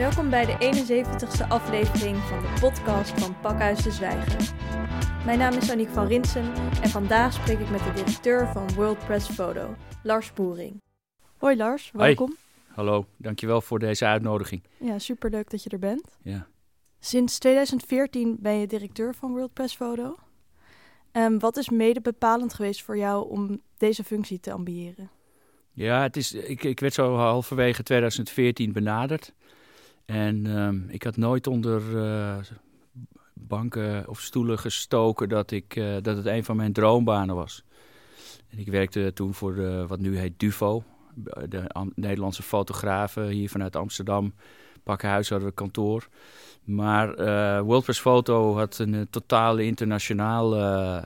Welkom bij de 71ste aflevering van de podcast van Pakhuis de Zwijger. Mijn naam is Aniek van Rinsen en vandaag spreek ik met de directeur van World Press Photo, Lars Boering. Hoi Lars, welkom. Hallo, dankjewel voor deze uitnodiging. Ja, superleuk dat je er bent. Ja. Sinds 2014 ben je directeur van World Press Photo. Um, wat is mede bepalend geweest voor jou om deze functie te ambiëren? Ja, het is, ik, ik werd zo halverwege 2014 benaderd. En um, ik had nooit onder uh, banken of stoelen gestoken dat, ik, uh, dat het een van mijn droombanen was. En ik werkte toen voor de, wat nu heet DUFO, de Nederlandse fotografen hier vanuit Amsterdam. Pakhuis hadden we kantoor. Maar uh, WordPress Photo had een uh, totale internationaal uh,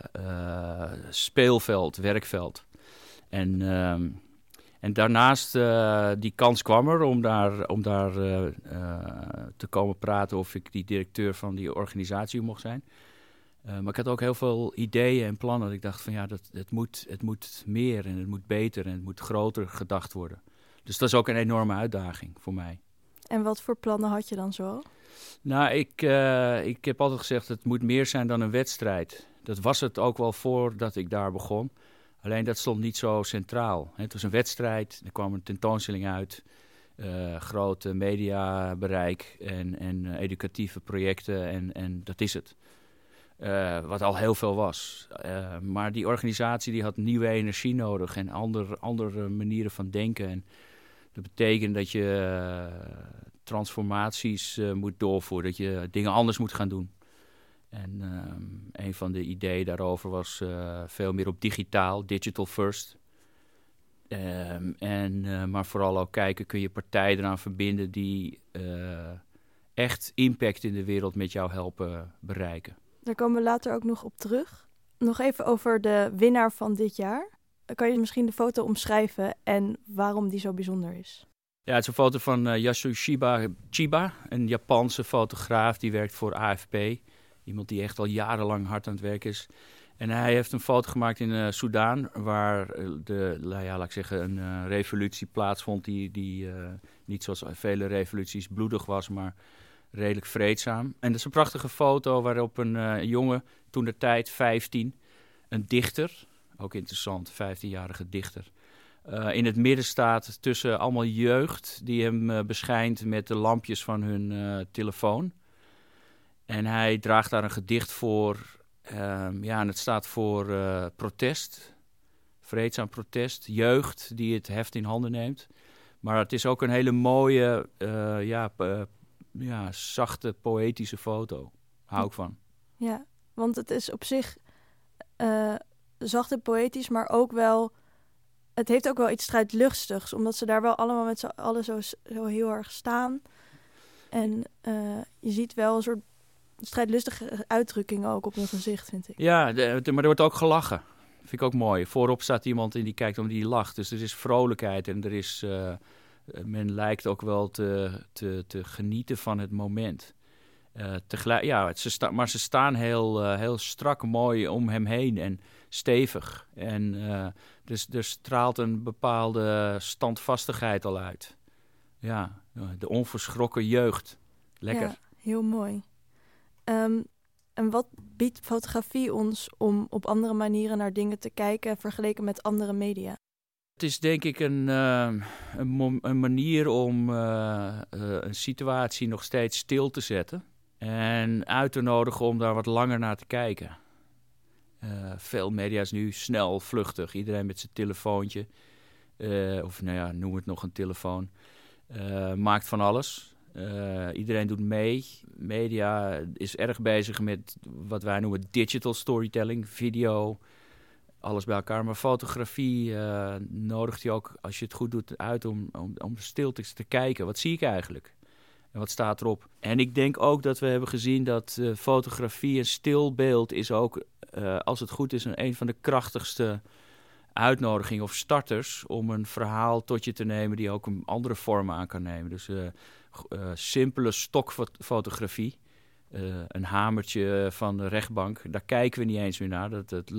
speelveld, werkveld. En, ehm, en daarnaast, die kans kwam er om daar, om daar te komen praten of ik die directeur van die organisatie mocht zijn. maar ik had ook heel veel ideeën en plannen. Ik dacht van ja, dat, het, moet, het moet meer en het moet beter en het moet groter gedacht worden. Dus dat is ook een enorme uitdaging voor mij. En wat voor plannen had je dan zo? Nou, ik, uh, ik heb altijd gezegd, het moet meer zijn dan een wedstrijd. Dat was het ook wel voordat ik daar begon. Alleen dat stond niet zo centraal. Het was een wedstrijd, er kwam een tentoonstelling uit, uh, grote mediabereik en, en uh, educatieve projecten en, en dat is het. wat al heel veel was. maar die organisatie die had nieuwe energie nodig en andere, andere manieren van denken. En dat betekent dat je transformaties moet doorvoeren, dat je dingen anders moet gaan doen. En um, een van de ideeën daarover was uh, veel meer op digitaal, digital first. Um, en, uh, maar vooral ook kijken, kun je partijen eraan verbinden die echt impact in de wereld met jou helpen bereiken. Daar komen we later ook nog op terug. Nog even over de winnaar van dit jaar. Kan je misschien de foto omschrijven en waarom die zo bijzonder is? Ja, het is een foto van Yasuyashiba Chiba, een Japanse fotograaf die werkt voor AFP. Iemand die echt al jarenlang hard aan het werk is. En hij heeft een foto gemaakt in uh, Soudaan, waar eh, de, nou ja, laat ik zeggen, een uh, revolutie plaatsvond die, die niet zoals vele revoluties bloedig was, maar redelijk vreedzaam. En dat is een prachtige foto waarop een jongen, toen de tijd 15, een dichter, ook interessant, 15-jarige dichter, in het midden staat tussen allemaal jeugd die hem beschijnt met de lampjes van hun telefoon. En hij draagt daar een gedicht voor. Um, ja, en het staat voor protest, vreedzaam protest, jeugd die het heft in handen neemt. Maar het is ook een hele mooie, ja, ja, zachte, poëtische foto. Hou ik van. Ja, want het is op zich zacht en poëtisch, maar ook wel het heeft ook wel iets strijdluchtigs, omdat ze daar wel allemaal met z'n allen zo, zo heel erg staan. En je ziet wel een soort strijdlustige uitdrukking ook op hun gezicht, vind ik. Ja, de, de, maar er wordt ook gelachen. Vind ik ook mooi. Voorop staat iemand en die kijkt om die lacht. Dus er is vrolijkheid en er is, uh, men lijkt ook wel te, te, te genieten van het moment. Uh, tegelijk, ja, ze sta, maar ze staan heel, uh, heel strak mooi om hem heen en stevig. En uh, dus er straalt een bepaalde standvastigheid al uit. Ja, de onverschrokken jeugd. Lekker. Ja, heel mooi. Um, en wat biedt fotografie ons om op andere manieren naar dingen te kijken vergeleken met andere media? Het is denk ik een, uh, een, manier om uh, een situatie nog steeds stil te zetten. En uit te nodigen om daar wat langer naar te kijken. Uh, veel media is nu snel, vluchtig. Iedereen met zijn telefoontje. Of nou ja, noem het nog een telefoon. Maakt van alles. Iedereen doet mee. Media is erg bezig met wat wij noemen digital storytelling. Video, alles bij elkaar. Maar fotografie nodigt je ook, als je het goed doet, uit om, om, te kijken. Wat zie ik eigenlijk? En wat staat erop? En ik denk ook dat we hebben gezien dat uh, fotografie en stilbeeld is ook, uh, als het goed is, een, een van de krachtigste uitnodigingen of starters om een verhaal tot je te nemen die ook een andere vorm aan kan nemen. Dus uh, simpele stokfotografie. een hamertje van de rechtbank, daar kijken we niet eens meer naar. Dat, dat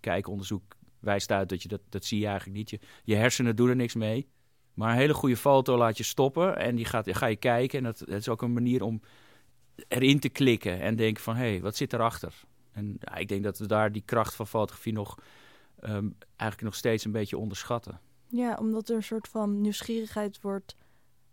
kijkonderzoek wijst uit dat je dat, dat zie je eigenlijk niet. Je, hersenen doen er niks mee. Maar een hele goede foto laat je stoppen en die gaat, ga je kijken. En dat, is ook een manier om erin te klikken en denken van... hé, hey, wat zit erachter? En ik denk dat we daar die kracht van fotografie nog... Um, eigenlijk nog steeds een beetje onderschatten. Ja, omdat er een soort van nieuwsgierigheid wordt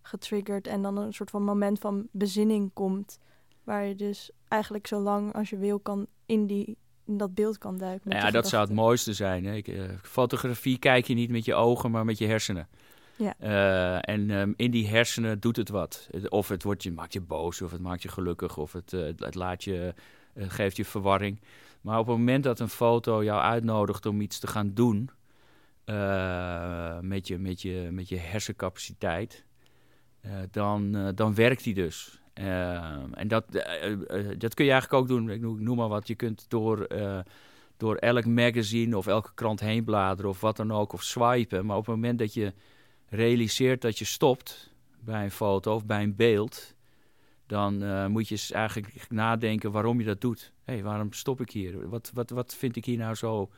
getriggerd... en dan een soort van moment van bezinning komt... waar je dus eigenlijk zo lang als je wil kan in, die, in dat beeld kan duiken. Ja, dat zou het mooiste zijn. Hè? Ik, uh, fotografie kijk je niet met je ogen, maar met je hersenen. Ja. Uh, en um, in die hersenen doet het wat. Of het wordt je, maakt je boos, of het maakt je gelukkig, of het, uh, het laat je, geeft je verwarring. Maar op het moment dat een foto jou uitnodigt om iets te gaan doen met, je, met, je, met je hersencapaciteit, dan, dan werkt die dus. en dat, dat kun je eigenlijk ook doen, ik noem maar wat, je kunt door door elk magazine of elke krant heen bladeren of wat dan ook, of swipen. Maar op het moment dat je realiseert dat je stopt bij een foto of bij een beeld, dan moet je eigenlijk nadenken waarom je dat doet. Hé, hey, waarom stop ik hier? Wat, wat, wat vind ik hier nou zo,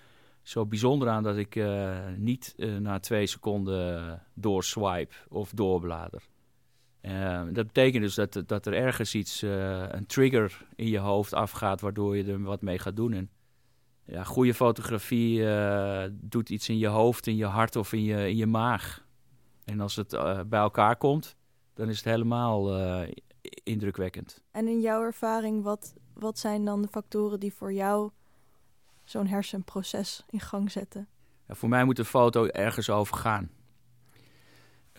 zo bijzonder aan dat ik niet na twee seconden doorswipe of doorblader? Dat betekent dus dat, dat er ergens iets, een trigger in je hoofd afgaat, waardoor je er wat mee gaat doen. En ja, goede fotografie doet iets in je hoofd, in je hart of in je, in je maag. En als het uh, bij elkaar komt, dan is het helemaal indrukwekkend. En in jouw ervaring, wat, wat zijn dan de factoren die voor jou zo'n hersenproces in gang zetten? Ja, voor mij moet een foto ergens over gaan.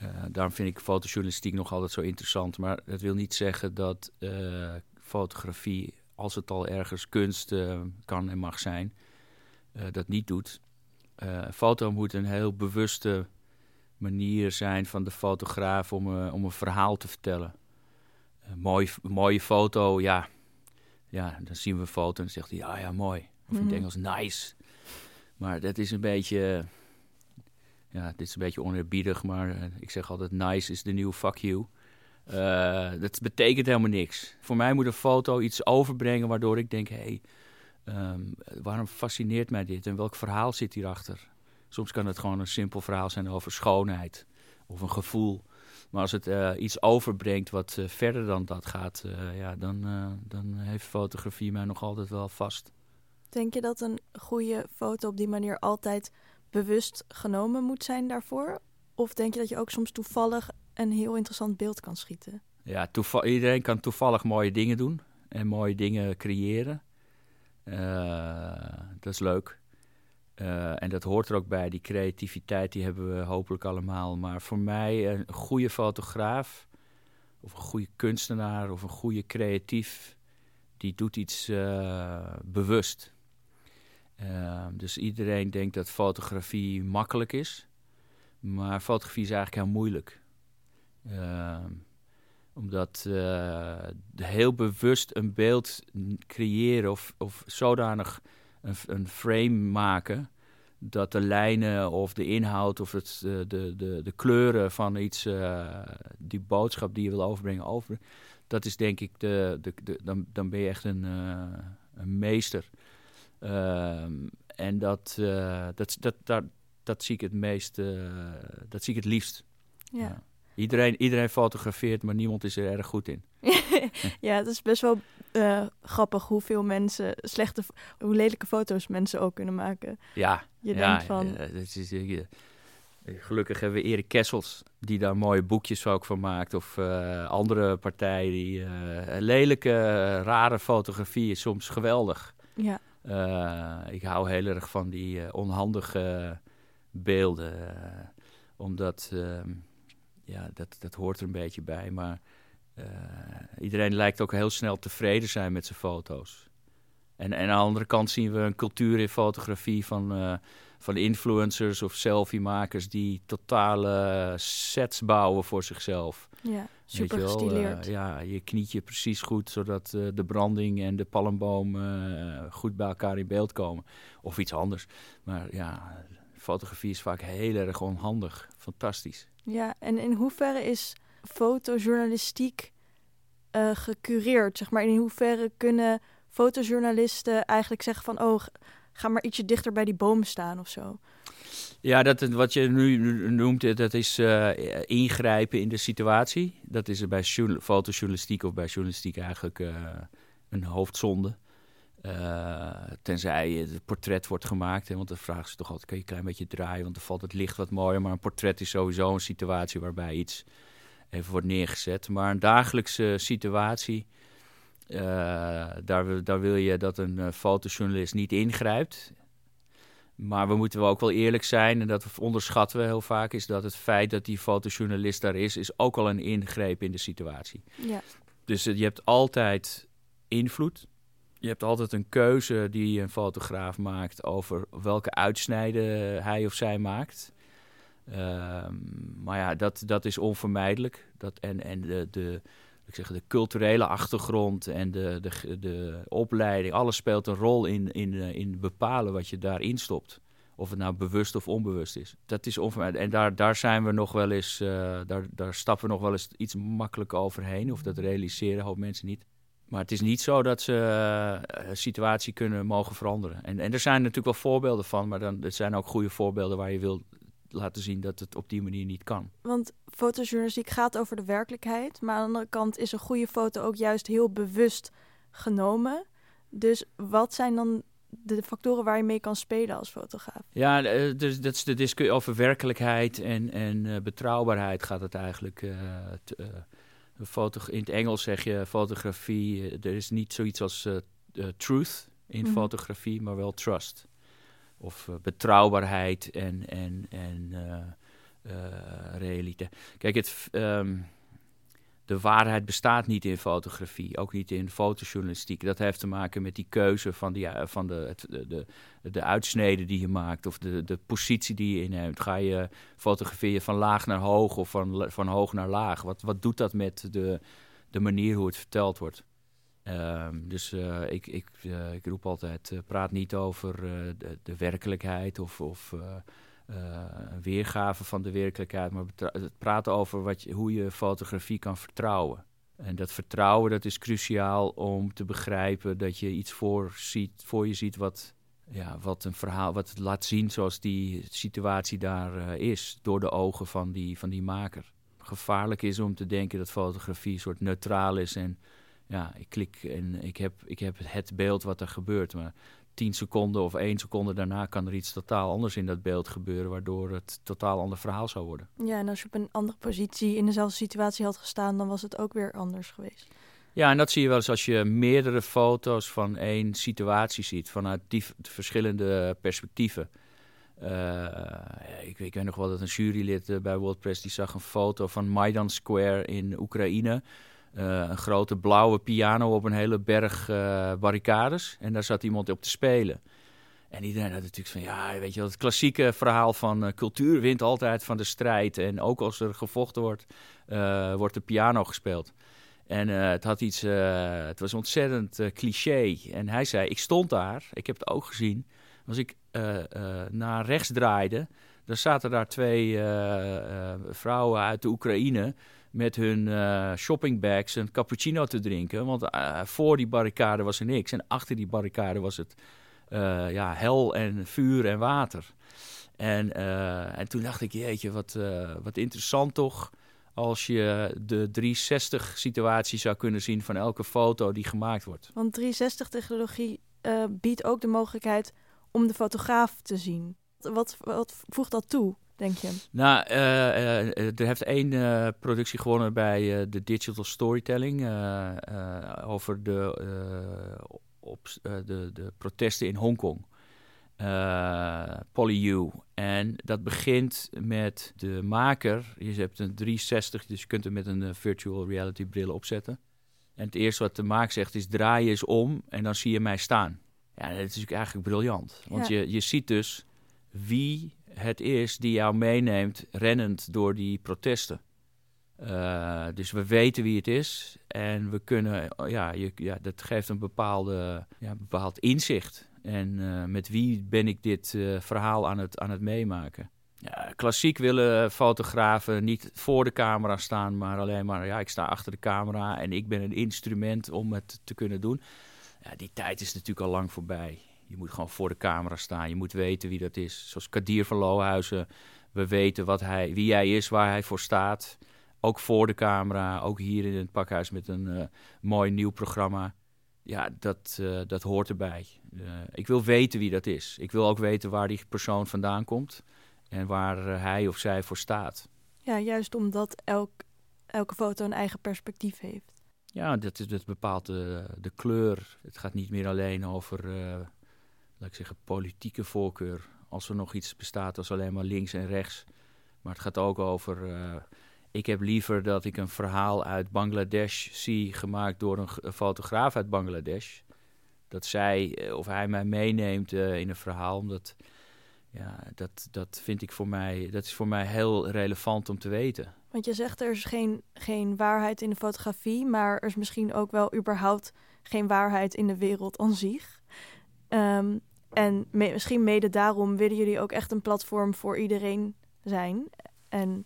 Uh, daarom vind ik fotojournalistiek nog altijd zo interessant. Maar dat wil niet zeggen dat fotografie, als het al ergens kunst kan en mag zijn, dat niet doet. foto moet een heel bewuste manier zijn van de fotograaf om, om een verhaal te vertellen. Een mooi, mooie foto, ja. ja, dan zien we een foto en dan zegt hij, ja, ja, mooi. Of in het mhm. Engels, nice. Maar dat is een beetje, ja, dit is een beetje oneerbiedig, maar uh, ik zeg altijd, nice is de nieuwe fuck you. Uh, dat betekent helemaal niks. Voor mij moet een foto iets overbrengen waardoor ik denk, hé, hey, um, waarom fascineert mij dit en welk verhaal zit hierachter? Soms kan het gewoon een simpel verhaal zijn over schoonheid of een gevoel. Maar als het uh, iets overbrengt wat verder dan dat gaat, ja, dan, dan heeft fotografie mij nog altijd wel vast. Denk je dat een goede foto op die manier altijd bewust genomen moet zijn daarvoor? Of denk je dat je ook soms toevallig een heel interessant beeld kan schieten? Ja, iedereen kan toevallig mooie dingen doen en mooie dingen creëren. dat is leuk. Uh, en dat hoort er ook bij, die creativiteit, die hebben we hopelijk allemaal. Maar voor mij, een goede fotograaf, of een goede kunstenaar, of een goede creatief, die doet iets uh, bewust. Uh, dus iedereen denkt dat fotografie makkelijk is. Maar fotografie is eigenlijk heel moeilijk. Ehm, omdat heel bewust een beeld creëren of, of zodanig een, een frame maken dat de lijnen of de inhoud of het, de, de, de, de kleuren van iets, uh, die boodschap die je wil overbrengen, over, dat is denk ik, de, de, de dan, dan ben je echt een, een meester. Uh, en dat, uh, dat, dat, dat, dat zie ik het meest, dat zie ik het liefst. ja. ja. Iedereen, iedereen fotografeert, maar niemand is er erg goed in. ja, het is best wel uh, grappig hoeveel mensen slechte, hoe lelijke foto's mensen ook kunnen maken. Ja, je ja, denkt van. Ja, dat is, gelukkig hebben we Erik Kessels, die daar mooie boekjes ook van maakt. Of uh, andere partijen die lelijke, rare fotografie is soms geweldig. Ja. Ik hou heel erg van die onhandige beelden, omdat ehm, ja, dat, dat hoort er een beetje bij. Maar iedereen lijkt ook heel snel tevreden zijn met zijn foto's. En, en aan de andere kant zien we een cultuur in fotografie van, van influencers of selfie-makers die totale sets bouwen voor zichzelf. Ja, super gestileerd. Uh, ja, je kniet je precies goed, zodat de branding en de palmboom goed bij elkaar in beeld komen. Of iets anders. Maar ja, fotografie is vaak heel erg onhandig. Fantastisch. Ja, en in hoeverre is fotojournalistiek gecureerd? Zeg maar, in hoeverre kunnen fotojournalisten eigenlijk zeggen van... oh, ga maar ietsje dichter bij die bomen staan of zo? Ja, dat, wat je nu noemt, dat is uh, ingrijpen in de situatie. Dat is bij fotojournalistiek of bij journalistiek eigenlijk uh, een hoofdzonde. Tenzij het portret wordt gemaakt. Hè, want dan vragen ze toch altijd, kan je een klein beetje draaien? Want dan valt het licht wat mooier. Maar een portret is sowieso een situatie waarbij iets even wordt neergezet. Maar een dagelijkse situatie, daar, daar wil je dat een fotojournalist niet ingrijpt. Maar we moeten wel ook wel eerlijk zijn, en dat onderschatten we heel vaak, is dat het feit dat die fotojournalist daar is, is ook al een ingreep in de situatie. Ja. Dus uh, je hebt altijd invloed. Je hebt altijd een keuze die een fotograaf maakt over welke uitsnijden hij of zij maakt. Uh, maar ja, dat, dat is onvermijdelijk. Dat, en en de, de, ik zeg, de culturele achtergrond en de, de, de opleiding, alles speelt een rol in, in, eh, in bepalen wat je daarin stopt. Of het nou bewust of onbewust is. Dat is onvermijdelijk. En daar, daar zijn we nog wel eens, uh, daar, daar stappen we nog wel eens iets makkelijk overheen. Of dat realiseren hoop mensen niet. Maar het is niet zo dat ze uh, situatie kunnen mogen veranderen. En, en er zijn natuurlijk wel voorbeelden van, maar dan, er zijn ook goede voorbeelden waar je wil laten zien dat het op die manier niet kan. Want fotojournalistiek gaat over de werkelijkheid, maar aan de andere kant is een goede foto ook juist heel bewust genomen. Dus wat zijn dan de factoren waar je mee kan spelen als fotograaf? Ja, eh, dus dat is de discussie over werkelijkheid en, en uh, betrouwbaarheid gaat het eigenlijk. Uh, foto in het Engels zeg je fotografie, er is niet zoiets als truth in mm -hmm. fotografie, maar wel trust of uh, betrouwbaarheid en, en, en uh, uh, realiteit. Kijk, het, um, de waarheid bestaat niet in fotografie, ook niet in fotojournalistiek. Dat heeft te maken met die keuze van, die, van de, de, de uitsneden die je maakt of de, de positie die je inneemt. Ga je fotograferen van laag naar hoog of van, van hoog naar laag? Wat, wat doet dat met de, de manier hoe het verteld wordt? Um, dus uh, ik, ik, uh, ik roep altijd, uh, praat niet over de, de, werkelijkheid of, of een weergave van de werkelijkheid, maar praat over wat je, hoe je fotografie kan vertrouwen. En dat vertrouwen dat is cruciaal om te begrijpen dat je iets voor, ziet, voor je ziet wat, ja, wat een verhaal, wat laat zien zoals die situatie daar is, door de ogen van die, van die maker. Gevaarlijk is om te denken dat fotografie een soort neutraal is en ja, ik klik en ik heb, ik heb het beeld wat er gebeurt. Maar tien seconden of één seconde daarna kan er iets totaal anders in dat beeld gebeuren, waardoor het totaal ander verhaal zou worden. Ja, en als je op een andere positie in dezelfde situatie had gestaan, dan was het ook weer anders geweest. Ja, en dat zie je wel eens als je meerdere foto's van één situatie ziet, vanuit die verschillende perspectieven. Uh, ik, ik, weet nog wel dat een jurylid uh, bij WordPress die zag een foto van Maidan Square in Oekraïne. Uh, een grote blauwe piano op een hele berg uh, barricades. En daar zat iemand op te spelen. En iedereen had natuurlijk van, ja, weet je het klassieke verhaal van uh, cultuur wint altijd van de strijd. En ook als er gevochten wordt, wordt de piano gespeeld. En het had iets, het was ontzettend cliché. En hij zei, ik stond daar, ik heb het ook gezien. Als ik naar rechts draaide, dan zaten daar twee vrouwen uit de Oekraïne met hun uh, shoppingbags een cappuccino te drinken. Want uh, voor die barricade was er niks. En achter die barricade was het uh, ja, hel en vuur en water. En, en toen dacht ik, jeetje, wat, wat interessant toch... als je de 360-situatie zou kunnen zien van elke foto die gemaakt wordt. Want 360-technologie biedt ook de mogelijkheid om de fotograaf te zien. Wat, wat voegt dat toe? Denk je? Nou, uh, er heeft één uh, productie gewonnen bij de Digital Storytelling over de, op, de, de protesten in Hongkong. PolyU. En dat begint met de maker. Je hebt een 360, dus je kunt hem met een virtual reality bril opzetten. En het eerste wat de maak zegt is draai je eens om en dan zie je mij staan. Ja, dat is natuurlijk eigenlijk briljant. Want ja. je, je ziet dus wie het is die jou meeneemt rennend door die protesten. Uh, dus we weten wie het is en we kunnen, ja, je, ja dat geeft een bepaalde, ja, bepaald inzicht. En uh, met wie ben ik dit uh, verhaal aan het, aan het meemaken? Ja, klassiek willen fotografen niet voor de camera staan, maar alleen maar, ja, ik sta achter de camera en ik ben een instrument om het te kunnen doen. Ja, die tijd is natuurlijk al lang voorbij. Je moet gewoon voor de camera staan. Je moet weten wie dat is. Zoals Kadir van Lohuizen. We weten wat hij, wie hij is, waar hij voor staat. Ook voor de camera. Ook hier in het pakhuis met een uh, mooi nieuw programma. Ja, dat, uh, dat hoort erbij. Uh, ik wil weten wie dat is. Ik wil ook weten waar die persoon vandaan komt. En waar hij of zij voor staat. Ja, juist omdat elk, elke foto een eigen perspectief heeft. Ja, dat, dat bepaalt de, de kleur. Het gaat niet meer alleen over, uh, laat ik zeggen, politieke voorkeur. Als er nog iets bestaat als alleen maar links en rechts. Maar het gaat ook over. Uh, ik heb liever dat ik een verhaal uit Bangladesh zie gemaakt door een, fotograaf uit Bangladesh. Dat zij eh, of hij mij meeneemt uh, in een verhaal. Omdat ja, dat, dat vind ik voor mij, dat is voor mij heel relevant om te weten. Want je zegt er is geen, geen waarheid in de fotografie, maar er is misschien ook wel überhaupt geen waarheid in de wereld aan zich. Um, en misschien mede daarom willen jullie ook echt een platform voor iedereen zijn. En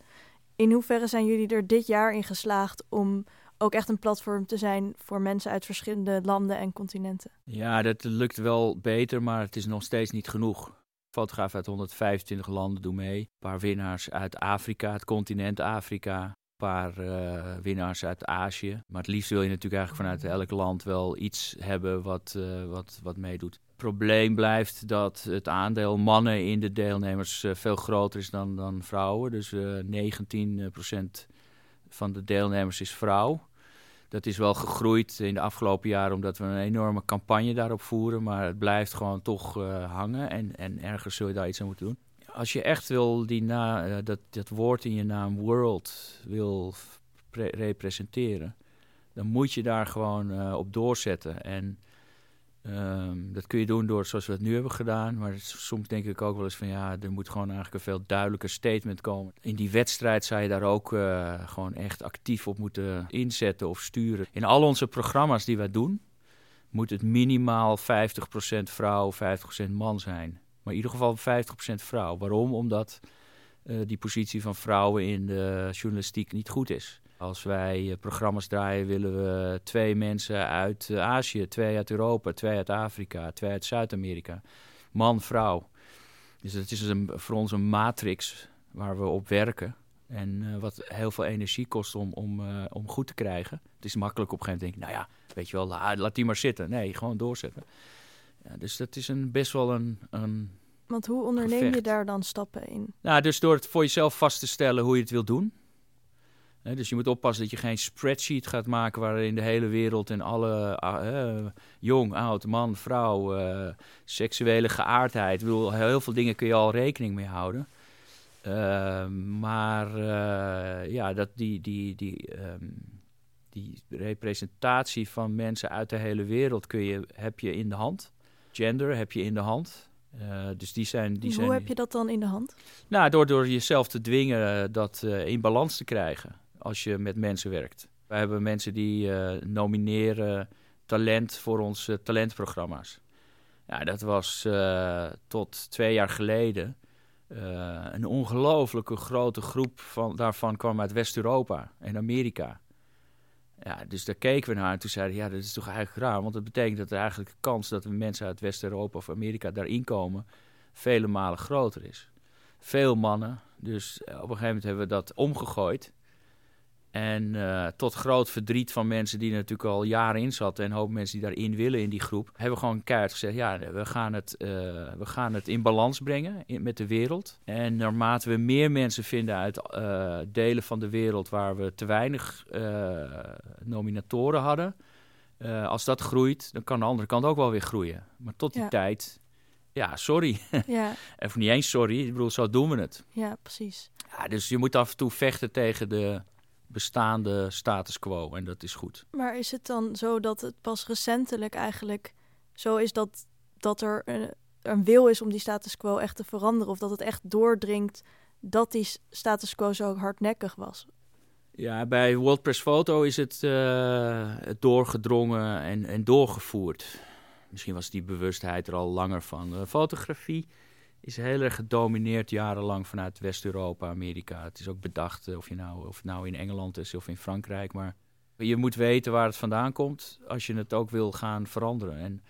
in hoeverre zijn jullie er dit jaar in geslaagd om ook echt een platform te zijn voor mensen uit verschillende landen en continenten? Ja, dat lukt wel beter, maar het is nog steeds niet genoeg. Fotografen uit 125 landen doen mee. Een paar winnaars uit Afrika, het continent Afrika. Een paar uh, winnaars uit Azië. Maar het liefst wil je natuurlijk eigenlijk vanuit elk land wel iets hebben wat, uh, wat, wat meedoet. Probleem blijft dat het aandeel mannen in de deelnemers uh, veel groter is dan, dan vrouwen. Dus 19% van de deelnemers is vrouw. Dat is wel gegroeid in de afgelopen jaren omdat we een enorme campagne daarop voeren. Maar het blijft gewoon toch hangen en, en ergens zul je daar iets aan moeten doen. Als je echt wil die na, dat, dat woord in je naam world wil representeren, dan moet je daar gewoon op doorzetten. En Um, dat kun je doen door zoals we het nu hebben gedaan. Maar soms denk ik ook wel eens van ja, er moet gewoon eigenlijk een veel duidelijker statement komen. In die wedstrijd zou je daar ook uh, gewoon echt actief op moeten inzetten of sturen. In al onze programma's die wij doen, moet het minimaal 50% vrouw, 50% man zijn. Maar in ieder geval 50% vrouw. Waarom? Omdat uh, die positie van vrouwen in de journalistiek niet goed is. Als wij programma's draaien, willen we twee mensen uit Azië, twee uit Europa, twee uit Afrika, twee uit Zuid-Amerika. Man, vrouw. Dus het is een, voor ons een matrix waar we op werken. En uh, wat heel veel energie kost om, om, uh, om goed te krijgen. Het is makkelijk op een gegeven moment denken, nou ja, weet je wel, la, laat die maar zitten. Nee, gewoon doorzetten. Ja, dus dat is een, best wel een, een Want hoe onderneem gevecht. je daar dan stappen in? Nou, dus door het voor jezelf vast te stellen hoe je het wil doen. He, dus je moet oppassen dat je geen spreadsheet gaat maken waarin de hele wereld en alle uh, jong, oud, man, vrouw, uh, seksuele geaardheid. Ik bedoel, heel veel dingen kun je al rekening mee houden. Uh, maar ja, dat die, die, die, um, die representatie van mensen uit de hele wereld kun je, heb je in de hand. Gender heb je in de hand. Uh, dus die zijn, die Hoe zijn, heb je dat dan in de hand? Nou, door, door jezelf te dwingen dat uh, in balans te krijgen als je met mensen werkt. We hebben mensen die uh, nomineren talent voor onze talentprogramma's. Ja, dat was tot twee jaar geleden een ongelooflijke grote groep van, daarvan kwam uit West-Europa en Amerika. Ja, dus daar keken we naar en toen zeiden ja, dat is toch eigenlijk raar. Want dat betekent dat er eigenlijk de kans dat we mensen uit West-Europa of Amerika daarin komen... vele malen groter is. Veel mannen. Dus op een gegeven moment hebben we dat omgegooid. En uh, tot groot verdriet van mensen die er natuurlijk al jaren in zaten... en een hoop mensen die daarin willen in die groep... hebben we gewoon keihard gezegd... ja, we gaan het, uh, we gaan het in balans brengen in, met de wereld. En naarmate we meer mensen vinden uit uh, delen van de wereld... waar we te weinig nominatoren hadden... als dat groeit, dan kan de andere kant ook wel weer groeien. Maar tot die ja. tijd... Ja, sorry. Ja. of niet eens sorry, ik bedoel, zo doen we het. Ja, precies. Ja, dus je moet af en toe vechten tegen de bestaande status quo en dat is goed. Maar is het dan zo dat het pas recentelijk eigenlijk zo is dat, dat er een, een wil is om die status quo echt te veranderen? Of dat het echt doordringt dat die status quo zo hardnekkig was? Ja, bij World Press Photo is het, uh, het doorgedrongen en, en doorgevoerd. Misschien was die bewustheid er al langer van. Uh, fotografie is heel erg gedomineerd jarenlang vanuit West-Europa, Amerika. Het is ook bedacht uh, of, je nou, of het nou in Engeland is of in Frankrijk. Maar je moet weten waar het vandaan komt als je het ook wil gaan veranderen. En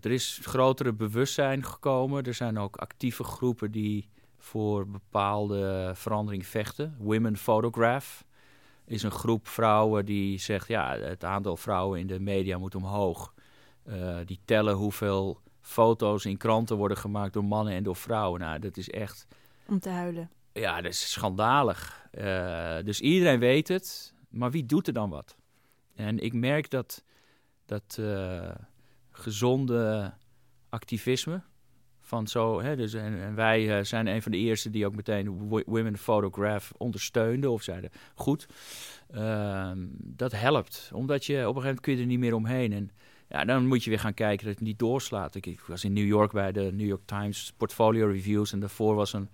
er is grotere bewustzijn gekomen. Er zijn ook actieve groepen die voor bepaalde verandering vechten. Women Photograph is een groep vrouwen die zegt... ja, het aantal vrouwen in de media moet omhoog. die tellen hoeveel foto's in kranten worden gemaakt door mannen en door vrouwen. Nou, dat is echt... Om te huilen. Ja, dat is schandalig. Uh, dus iedereen weet het, maar wie doet er dan wat? En ik merk dat, dat uh, gezonde activisme van zo... Hè, dus, en, en wij uh, zijn een van de eerste die ook meteen Women Photograph ondersteunden of zeiden goed. Ehm, dat helpt, omdat je op een gegeven moment kun je er niet meer omheen. En ja, dan moet je weer gaan kijken dat het niet doorslaat. Ik, was in New York bij de New York Times Portfolio Reviews en daarvoor was een,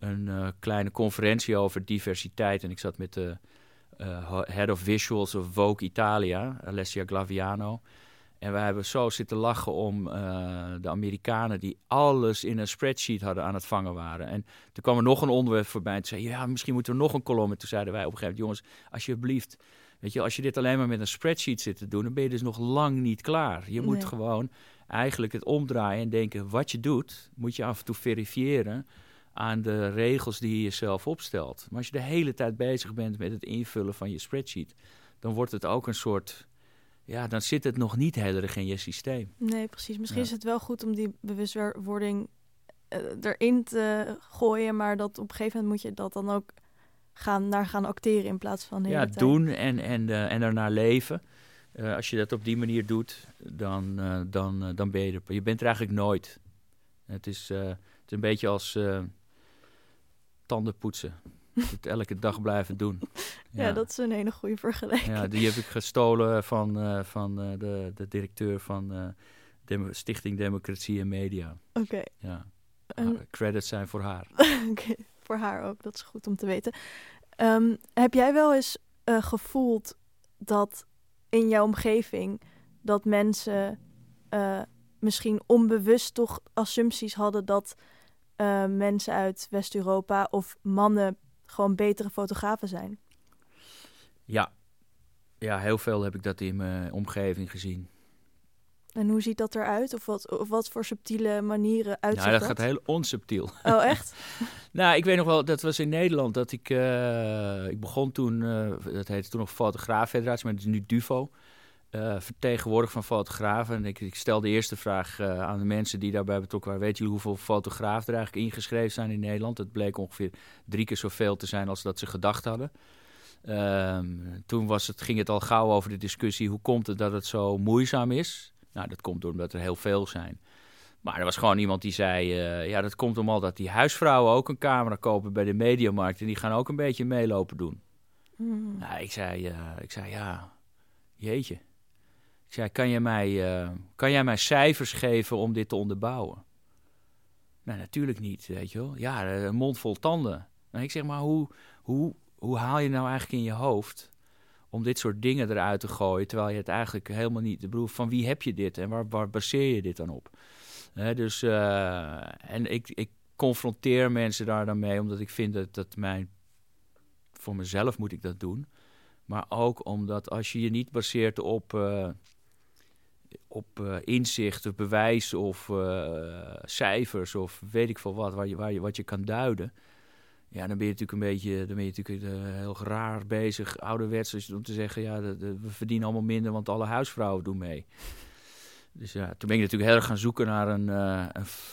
uh, kleine conferentie over diversiteit. En ik zat met de uh, head of visuals of Vogue Italia, Alessia Glaviano. En we hebben zo zitten lachen om uh, de Amerikanen die alles in een spreadsheet hadden aan het vangen waren. En toen kwam er nog een onderwerp voorbij en zei ja, misschien moeten we nog een kolom. En toen zeiden wij op een gegeven moment, jongens, alsjeblieft Weet je, als je dit alleen maar met een spreadsheet zit te doen, dan ben je dus nog lang niet klaar. Je moet gewoon eigenlijk het omdraaien en denken: wat je doet, moet je af en toe verifiëren aan de regels die je jezelf opstelt. Maar als je de hele tijd bezig bent met het invullen van je spreadsheet, dan wordt het ook een soort. Ja, dan zit het nog niet heel erg in je systeem. Nee, precies. Misschien is het wel goed om die bewustwording uh, erin te gooien, maar dat op een gegeven moment moet je dat dan ook gaan, naar gaan acteren in plaats van... Ja, doen en, en, uh, en ernaar leven. Uh, als je dat op die manier doet, dan, uh, dan, dan ben je er. Je bent er eigenlijk nooit. Het is, het is een beetje als tanden poetsen. het elke dag blijven doen. Ja. ja. dat is een hele goede vergelijking. Ja, die heb ik gestolen van, van de, de directeur van Demo Stichting Democratie en Media. Oké. Ja. En... Credits zijn voor haar. Oké voor haar ook. Dat is goed om te weten. Um, heb jij wel eens uh, gevoeld dat in jouw omgeving dat mensen uh, misschien onbewust toch assumpties hadden dat uh, mensen uit West-Europa of mannen gewoon betere fotografen zijn? Ja. ja, heel veel heb ik dat in mijn omgeving gezien. En hoe ziet dat eruit? Of wat, of wat voor subtiele manieren uitziet nou, dat? gaat heel onsubtiel. Oh, echt? nou, ik weet nog wel, dat was in Nederland, dat ik... Uh, ik begon toen, uh, dat heette toen nog Fotograaf-federatie, maar het is nu DUFO. Uh, vertegenwoordig van fotografen. En ik, ik stel de eerste vraag aan de mensen die daarbij betrokken waren. Weet jullie hoeveel fotografen er eigenlijk ingeschreven zijn in Nederland? Het bleek ongeveer drie keer zoveel te zijn als dat ze gedacht hadden. Ehm, toen was het, ging het al gauw over de discussie... hoe komt het dat het zo moeizaam is... Nou, dat komt omdat er heel veel zijn. Maar er was gewoon iemand die zei: uh, Ja, dat komt omdat die huisvrouwen ook een camera kopen bij de mediamarkt. En die gaan ook een beetje meelopen doen. Mm. Nou, ik zei, uh, ik zei: Ja, jeetje. Ik zei: Kan jij, mij, uh, kan jij mij cijfers geven om dit te onderbouwen? Nou, natuurlijk niet, weet je wel. Ja, een mond vol tanden. Nou, ik zeg maar: hoe, hoe, hoe haal je nou eigenlijk in je hoofd om dit soort dingen eruit te gooien, terwijl je het eigenlijk helemaal niet... Ik bedoel, van wie heb je dit en waar, waar baseer je dit dan op? dus, uh, en ik, ik confronteer mensen daar dan mee, omdat ik vind dat, dat mijn... Voor mezelf moet ik dat doen. Maar ook omdat als je je niet baseert op, uh, op uh, inzicht of bewijs of cijfers of weet ik veel wat, waar je, waar je, wat je kan duiden ja, dan ben je natuurlijk een beetje, dan ben je natuurlijk uh, heel raar bezig, ouderwets, om te zeggen, ja, we verdienen allemaal minder, want alle huisvrouwen doen mee. Dus ja, toen ben ik natuurlijk heel erg gaan zoeken naar een, uh,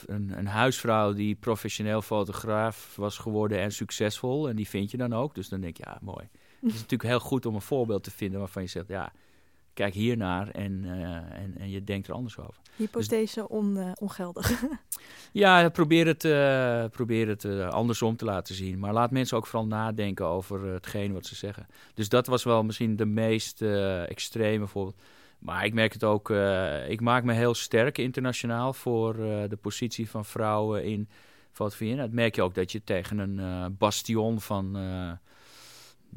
een, een, huisvrouw die professioneel fotograaf was geworden en succesvol. En die vind je dan ook. Dus dan denk je, ja, mooi. Het is natuurlijk heel goed om een voorbeeld te vinden waarvan je zegt, ja, kijk hiernaar en, uh, en, en je denkt er anders over. Hypothese dus, on, uh, ongeldig. ja, probeer het, uh, probeer het andersom te laten zien. Maar laat mensen ook vooral nadenken over hetgeen wat ze zeggen. Dus dat was wel misschien de meest extreme voorbeeld. Maar ik merk het ook, ik maak me heel sterk internationaal voor de positie van vrouwen in fotografie. Dat merk je ook dat je tegen een bastion van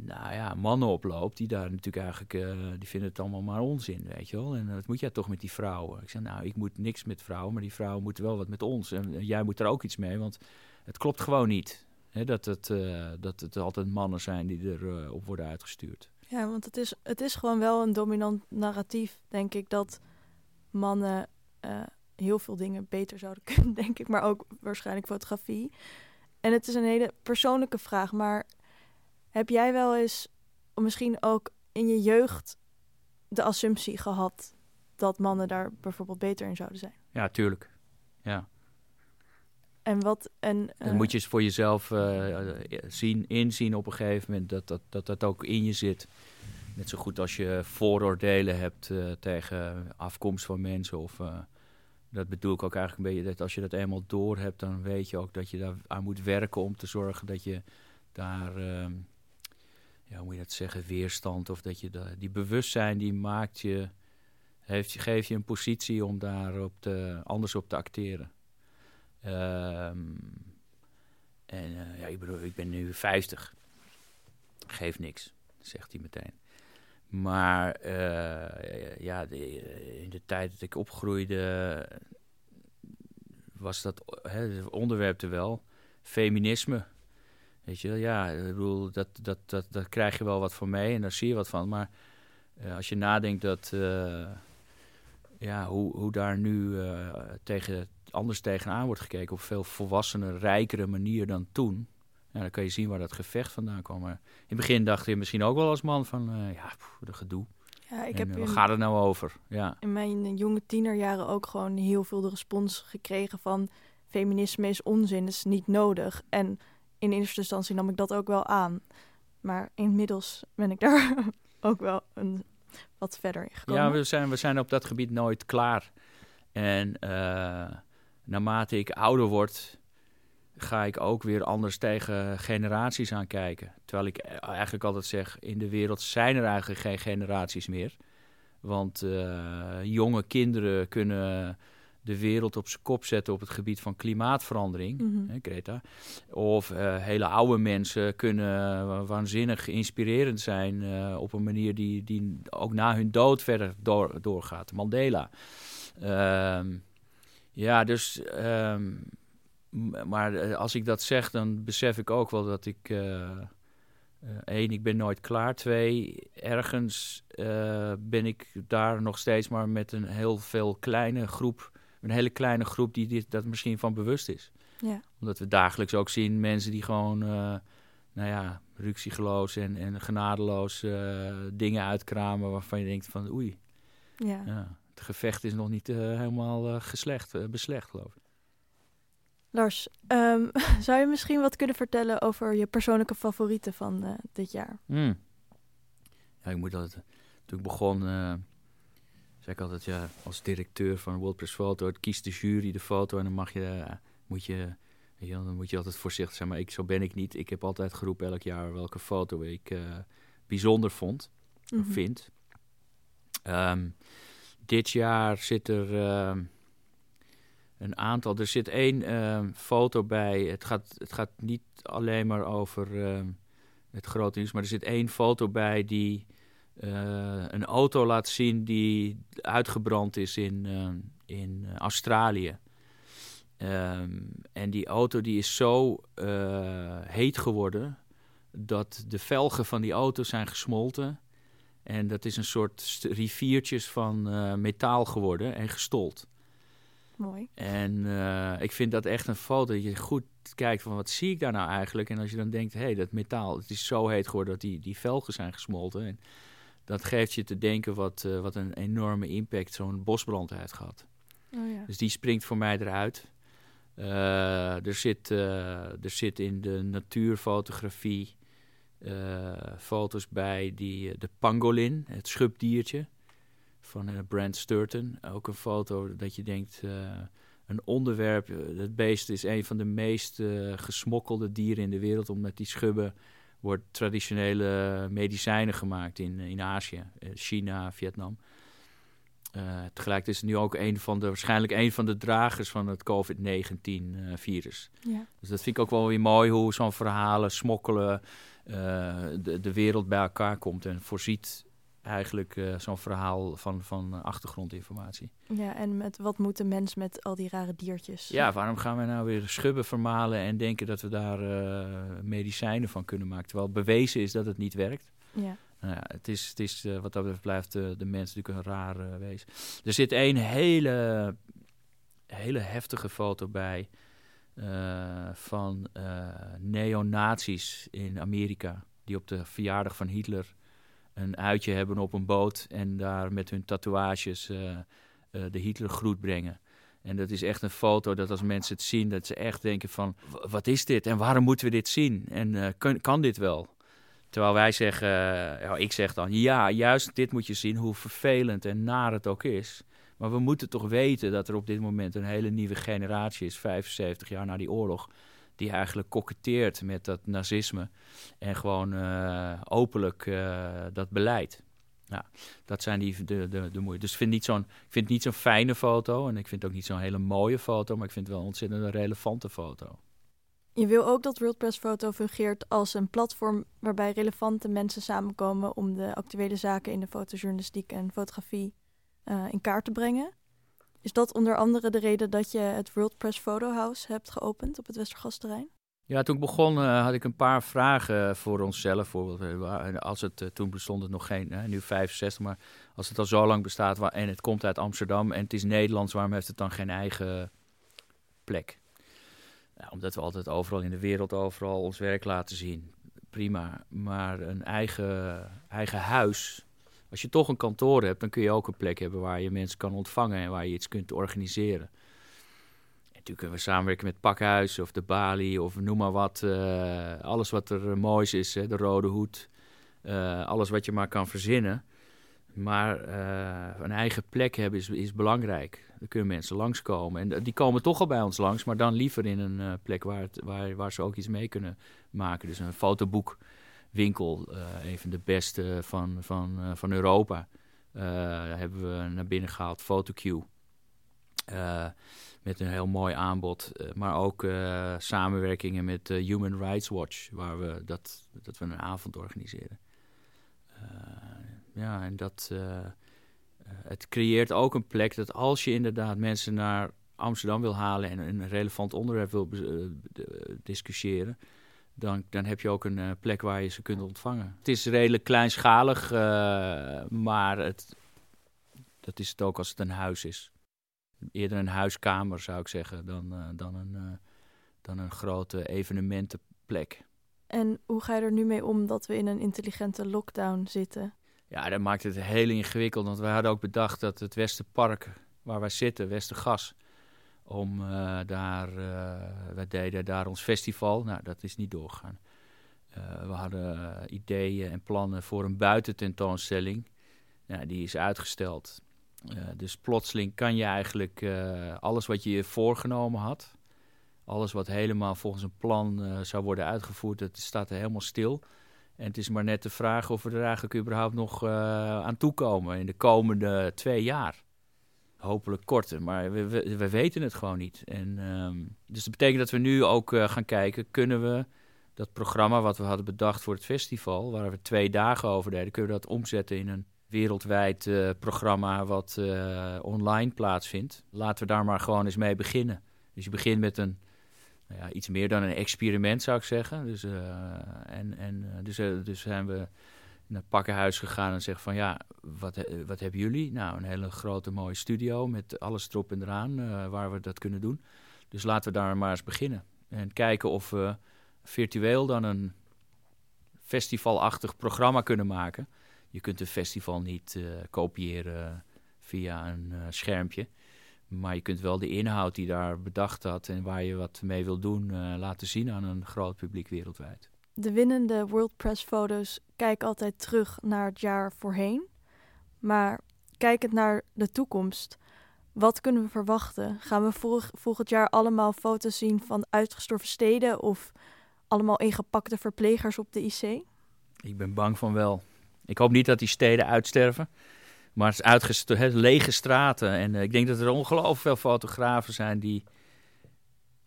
nou ja, mannen oploopt die daar natuurlijk eigenlijk, uh, die vinden het allemaal maar onzin, weet je wel. En dat moet jij toch met die vrouwen. Ik zeg, nou, ik moet niks met vrouwen, maar die vrouwen moeten wel wat met ons. En, jij moet er ook iets mee, want het klopt gewoon niet. Hè, dat, het, uh, dat het altijd mannen zijn die erop uh, op worden uitgestuurd. Ja, want het is, het is gewoon wel een dominant narratief, denk ik, dat mannen eh, heel veel dingen beter zouden kunnen, denk ik. Maar ook waarschijnlijk fotografie. En het is een hele persoonlijke vraag. Maar heb jij wel eens, misschien ook in je jeugd, de assumptie gehad dat mannen daar bijvoorbeeld beter in zouden zijn? Ja, tuurlijk. Ja. En wat. En, Dan eh, moet je eens voor jezelf eh, zien, inzien op een gegeven moment dat dat, dat dat ook in je zit. Net zo goed als je vooroordelen hebt eh, tegen afkomst van mensen. Of, eh, dat bedoel ik ook eigenlijk een beetje. Dat als je dat eenmaal door hebt, dan weet je ook dat je daar aan moet werken om te zorgen dat je daar, ehm, ja, hoe moet je dat zeggen, weerstand. Of dat je da- die bewustzijn die maakt je, heeft, geeft je een positie om daar op te, anders op te acteren. Ehm, en eh, ja, ik bedoel, ik ben nu 50. Geeft niks, zegt hij meteen. Maar eh, ja, de- in de tijd dat ik opgroeide, was dat hè, het onderwerp er wel. Feminisme. Weet je, ja, ik bedoel, dat, dat, dat, daar krijg je wel wat van mee en daar zie je wat van. Maar eh, als je nadenkt dat, eh, ja, hoe, hoe daar nu eh, tegen, anders tegenaan wordt gekeken op een veel volwassener, rijkere manier dan toen. Ja, dan kan je zien waar dat gevecht vandaan kwam. Maar in het begin dacht je misschien ook wel als man van, eh, ja, pff, de gedoe. ja, ik en, heb eh, in, waar gaat het nou over? Ja, in mijn jonge tienerjaren ook gewoon heel veel de respons gekregen van feminisme is onzin, is niet nodig. En in eerste instantie nam ik dat ook wel aan. Maar inmiddels ben ik daar ook wel een, wat verder in gekomen. ja we, zijn, we zijn op dat gebied nooit klaar. En eh, naarmate ik ouder word, ga ik ook weer anders tegen generaties aankijken. Terwijl ik eigenlijk altijd zeg, in de wereld zijn er eigenlijk geen generaties meer. Want eh, jonge kinderen kunnen de wereld op zijn kop zetten op het gebied van klimaatverandering. Mhm. hè, Greta. Of eh, hele oude mensen kunnen wa- waanzinnig inspirerend zijn eh, op een manier die, die ook na hun dood verder door, doorgaat. Mandela. Ehm, ja, dus. ehm, maar eh, als ik dat zeg, dan besef ik ook wel dat ik. eh, eh, één, ik ben nooit klaar. Twee, ergens eh, ben ik daar nog steeds maar met een heel veel kleine groep. Een hele kleine groep die dit, dat misschien van bewust is Ja. omdat we dagelijks ook zien mensen die gewoon, eh, nou ja, ruksigloos en, en genadeloos eh, dingen uitkramen waarvan je denkt van oei, Ja. ja, het gevecht is nog niet eh, helemaal geslecht, beslecht geloof ik. Lars, ehm, zou je misschien wat kunnen vertellen over je persoonlijke favorieten van dit jaar? Hmm. Ja, ik moet altijd, toen ik begon, zei ik altijd, ja, als directeur van WordPress Foto, het kiest de jury de foto en dan mag je, moet je, dan moet je altijd voorzichtig zijn. Maar ik, zo ben ik niet. Ik heb altijd geroepen elk jaar welke foto ik eh, bijzonder vond. Mhm. vind. Ehm, dit jaar zit er ehm, een aantal. Er zit één ehm, foto bij. Het gaat, het gaat niet alleen maar over het grote nieuws, maar er zit één foto bij die een auto laat zien die uitgebrand is in, ehm, in eh, Australië. Ehm, en die auto die is zo eh, heet geworden dat de velgen van die auto zijn gesmolten. En dat is een soort riviertjes van eh, metaal geworden en gestold. Mooi. En eh, ik vind dat echt een foto dat je goed kijkt van wat zie ik daar nou eigenlijk. En als je dan denkt, hé, hey, dat metaal, het is zo heet geworden dat die, die velgen zijn gesmolten. En dat geeft je te denken wat, eh, wat een enorme impact zo'n bosbrand heeft gehad. Oh ja. Dus die springt voor mij eruit. Eh, er, zit, eh, er zit in de natuurfotografie foto's bij die, de pangolin, het schubdiertje van Brent Sturton. Ook een foto dat je denkt, een onderwerp. Het beest is een van de meest gesmokkelde dieren in de wereld, omdat die schubben wordt traditionele medicijnen gemaakt in, in Azië, eh, China, Vietnam. Uh, tegelijk is het nu ook een van de, waarschijnlijk een van de dragers van het COVID-19-virus. ja. dus dat vind ik ook wel weer mooi hoe zo'n verhalen smokkelen uh, de, de wereld bij elkaar komt en voorziet eigenlijk uh, zo'n verhaal van, van achtergrondinformatie. Ja, en met wat moet de mens met al die rare diertjes? Ja, waarom gaan wij nou weer schubben vermalen en denken dat we daar uh, medicijnen van kunnen maken, terwijl bewezen is dat het niet werkt. Ja. Nou ja, het is, het is wat dat betreft blijft de mens natuurlijk een raar wees. Er zit één hele, hele heftige foto bij van neonazies in Amerika. Die op de verjaardag van Hitler een uitje hebben op een boot en daar met hun tatoeages uh, uh, de Hitlergroet brengen. En dat is echt een foto dat als mensen het zien, dat ze echt denken van, wat is dit en waarom moeten we dit zien? En uh, kan, dit wel? Terwijl wij zeggen, ik zeg dan, ja, juist dit moet je zien, hoe vervelend en naar het ook is. Maar we moeten toch weten dat er op dit moment een hele nieuwe generatie is, 75 jaar na die oorlog, die eigenlijk koketteert met dat nazisme en gewoon uh, openlijk uh, dat beleid. Ja, dat zijn die, de, de, de moeite. Dus ik vind, niet zo'n, ik vind niet zo'n fijne foto en ik vind ook niet zo'n hele mooie foto, maar ik vind het wel een ontzettend relevante foto. Je wil ook dat WorldPress Foto fungeert als een platform waarbij relevante mensen samenkomen om de actuele zaken in de fotojournalistiek en fotografie uh, in kaart te brengen. Is dat onder andere de reden dat je het World Press Photo House hebt geopend op het Westergasterrein? Ja, toen ik begon uh, had ik een paar vragen voor onszelf. Voor, als het, toen bestond het nog geen, uh, nu 65, maar als het al zo lang bestaat waar, en het komt uit Amsterdam en het is Nederlands, waarom heeft het dan geen eigen plek? Ja, omdat we altijd overal in de wereld, overal ons werk laten zien. Prima, maar een eigen, eigen huis, als je toch een kantoor hebt, dan kun je ook een plek hebben waar je mensen kan ontvangen en waar je iets kunt organiseren. En natuurlijk kunnen we samenwerken met Pakhuis of de Bali of noem maar wat. Uh, alles wat er moois is, hè, de Rode Hoed. Uh, alles wat je maar kan verzinnen. Maar een eigen plek hebben is, is belangrijk. Dan kunnen mensen langskomen. En die komen toch al bij ons langs, maar dan liever in een plek waar, waar, waar ze ook iets mee kunnen maken. Dus een fotoboek winkel, een van de beste van, van, uh, van Europa. Uh, hebben we naar binnen gehaald, PhotoQ. met een heel mooi aanbod. maar ook samenwerkingen met Human Rights Watch, waar we dat, dat we een avond organiseren. ja, en dat, het creëert ook een plek dat als je inderdaad mensen naar Amsterdam wil halen en een relevant onderwerp wil discussiëren, dan, dan heb je ook een uh, plek waar je ze kunt ontvangen. Het is redelijk kleinschalig, uh, maar het, dat is het ook als het een huis is. Eerder een huiskamer zou ik zeggen dan, uh, dan, een, dan een grote evenementenplek. En hoe ga je er nu mee om dat we in een intelligente lockdown zitten? Ja, dat maakt het heel ingewikkeld. Want we hadden ook bedacht dat het Westerpark, waar wij zitten, Westergas om uh, daar, uh, we deden daar ons festival. Nou, dat is niet doorgegaan. Uh, we hadden ideeën en plannen voor een buitententoonstelling. Nou, die is uitgesteld. dus plotseling kan je eigenlijk alles wat je je voorgenomen had, alles wat helemaal volgens een plan zou worden uitgevoerd, dat staat er helemaal stil. En het is maar net de vraag of we er eigenlijk überhaupt nog aan toekomen in de komende twee jaar hopelijk korter. Maar we, we, we, weten het gewoon niet. En, um, dus dat betekent dat we nu ook uh, gaan kijken, kunnen we dat programma wat we hadden bedacht voor het festival, waar we twee dagen over deden, kunnen we dat omzetten in een wereldwijd uh, programma wat uh, online plaatsvindt. Laten we daar maar gewoon eens mee beginnen. Dus je begint met een, nou ja, iets meer dan een experiment zou ik zeggen. Dus, en, en, dus, dus zijn we naar pakkenhuis gegaan en zegt van ja, wat, wat hebben jullie? Nou, een hele grote mooie studio met alles erop en eraan uh, waar we dat kunnen doen. Dus laten we daar maar eens beginnen. En kijken of we virtueel dan een festivalachtig programma kunnen maken. Je kunt een festival niet uh, kopiëren via een uh, schermpje. Maar je kunt wel de inhoud die daar bedacht had en waar je wat mee wil doen, laten zien aan een groot publiek wereldwijd de winnende World Press foto's kijken altijd terug naar het jaar voorheen. Maar kijkend naar de toekomst, wat kunnen we verwachten? Gaan we volg volgend jaar allemaal foto's zien van uitgestorven steden of allemaal ingepakte verplegers op de IC? Ik ben bang van wel. Ik hoop niet dat die steden uitsterven. Maar het is lege straten. En uh, ik denk dat er ongelooflijk veel fotografen zijn die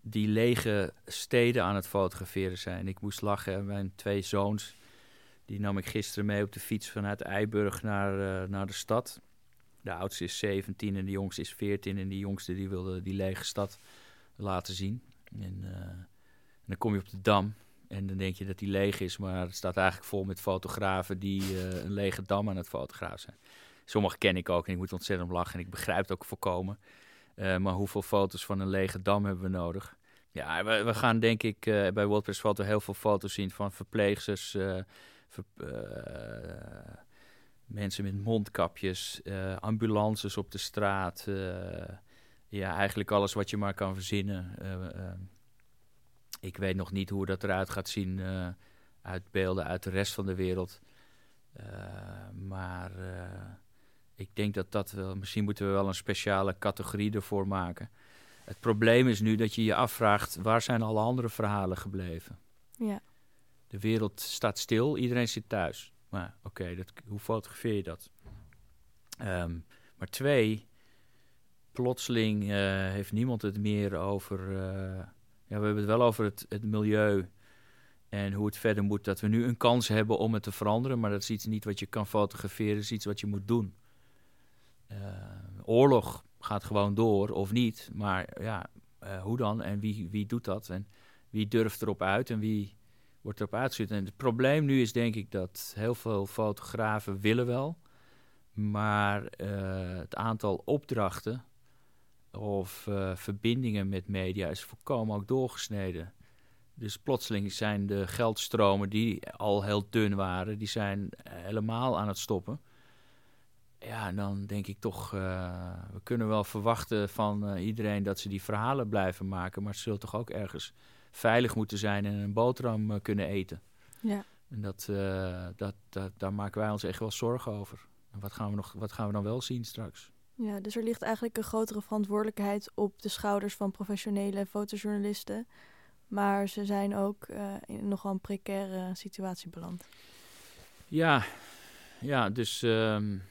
die lege steden aan het fotograferen zijn. Ik moest lachen. Mijn twee zoons, die nam ik gisteren mee op de fiets vanuit Eiburg naar, uh, naar de stad. De oudste is 17 en de jongste is 14. En die jongste die wilde die lege stad laten zien. En, uh, en dan kom je op de Dam. En dan denk je dat die leeg is, maar het staat eigenlijk vol met fotografen die uh, een lege dam aan het fotografen zijn. Sommige ken ik ook en ik moet ontzettend lachen en ik begrijp het ook voorkomen. Maar hoeveel foto's van een lege dam hebben we nodig? Ja, we, we gaan denk ik bij WordPress Foto heel veel foto's zien van verpleegsters, ver, mensen met mondkapjes, ambulances op de straat. ja, eigenlijk alles wat je maar kan verzinnen. Ik weet nog niet hoe dat eruit gaat zien uit beelden uit de rest van de wereld. Maar ik denk dat dat wel. Misschien moeten we wel een speciale categorie ervoor maken. Het probleem is nu dat je je afvraagt: waar zijn alle andere verhalen gebleven? Ja. De wereld staat stil, iedereen zit thuis. Maar oké, hoe fotografeer je dat? Um, maar twee, plotseling heeft niemand het meer over ja, we hebben het wel over het, het milieu en hoe het verder moet. Dat we nu een kans hebben om het te veranderen, maar dat is iets niet wat je kan fotograferen, dat is iets wat je moet doen. Uh, oorlog gaat gewoon door of niet, maar ja, uh, hoe dan en wie, wie doet dat en wie durft erop uit en wie wordt erop uitgezet. En het probleem nu is denk ik dat heel veel fotografen willen wel, maar uh, het aantal opdrachten of uh, verbindingen met media is volkomen ook doorgesneden. Dus plotseling zijn de geldstromen die al heel dun waren, die zijn helemaal aan het stoppen. Ja, dan denk ik toch, uh, we kunnen wel verwachten van iedereen dat ze die verhalen blijven maken, maar ze zullen toch ook ergens veilig moeten zijn en een boterham kunnen eten. Ja. En dat, dat, dat, daar maken wij ons echt wel zorgen over. En wat gaan we, nog, wat gaan we dan wel zien straks? Ja, dus er ligt eigenlijk een grotere verantwoordelijkheid op de schouders van professionele fotojournalisten. Maar ze zijn ook uh, in nogal een precaire situatie beland. Ja, ja dus um,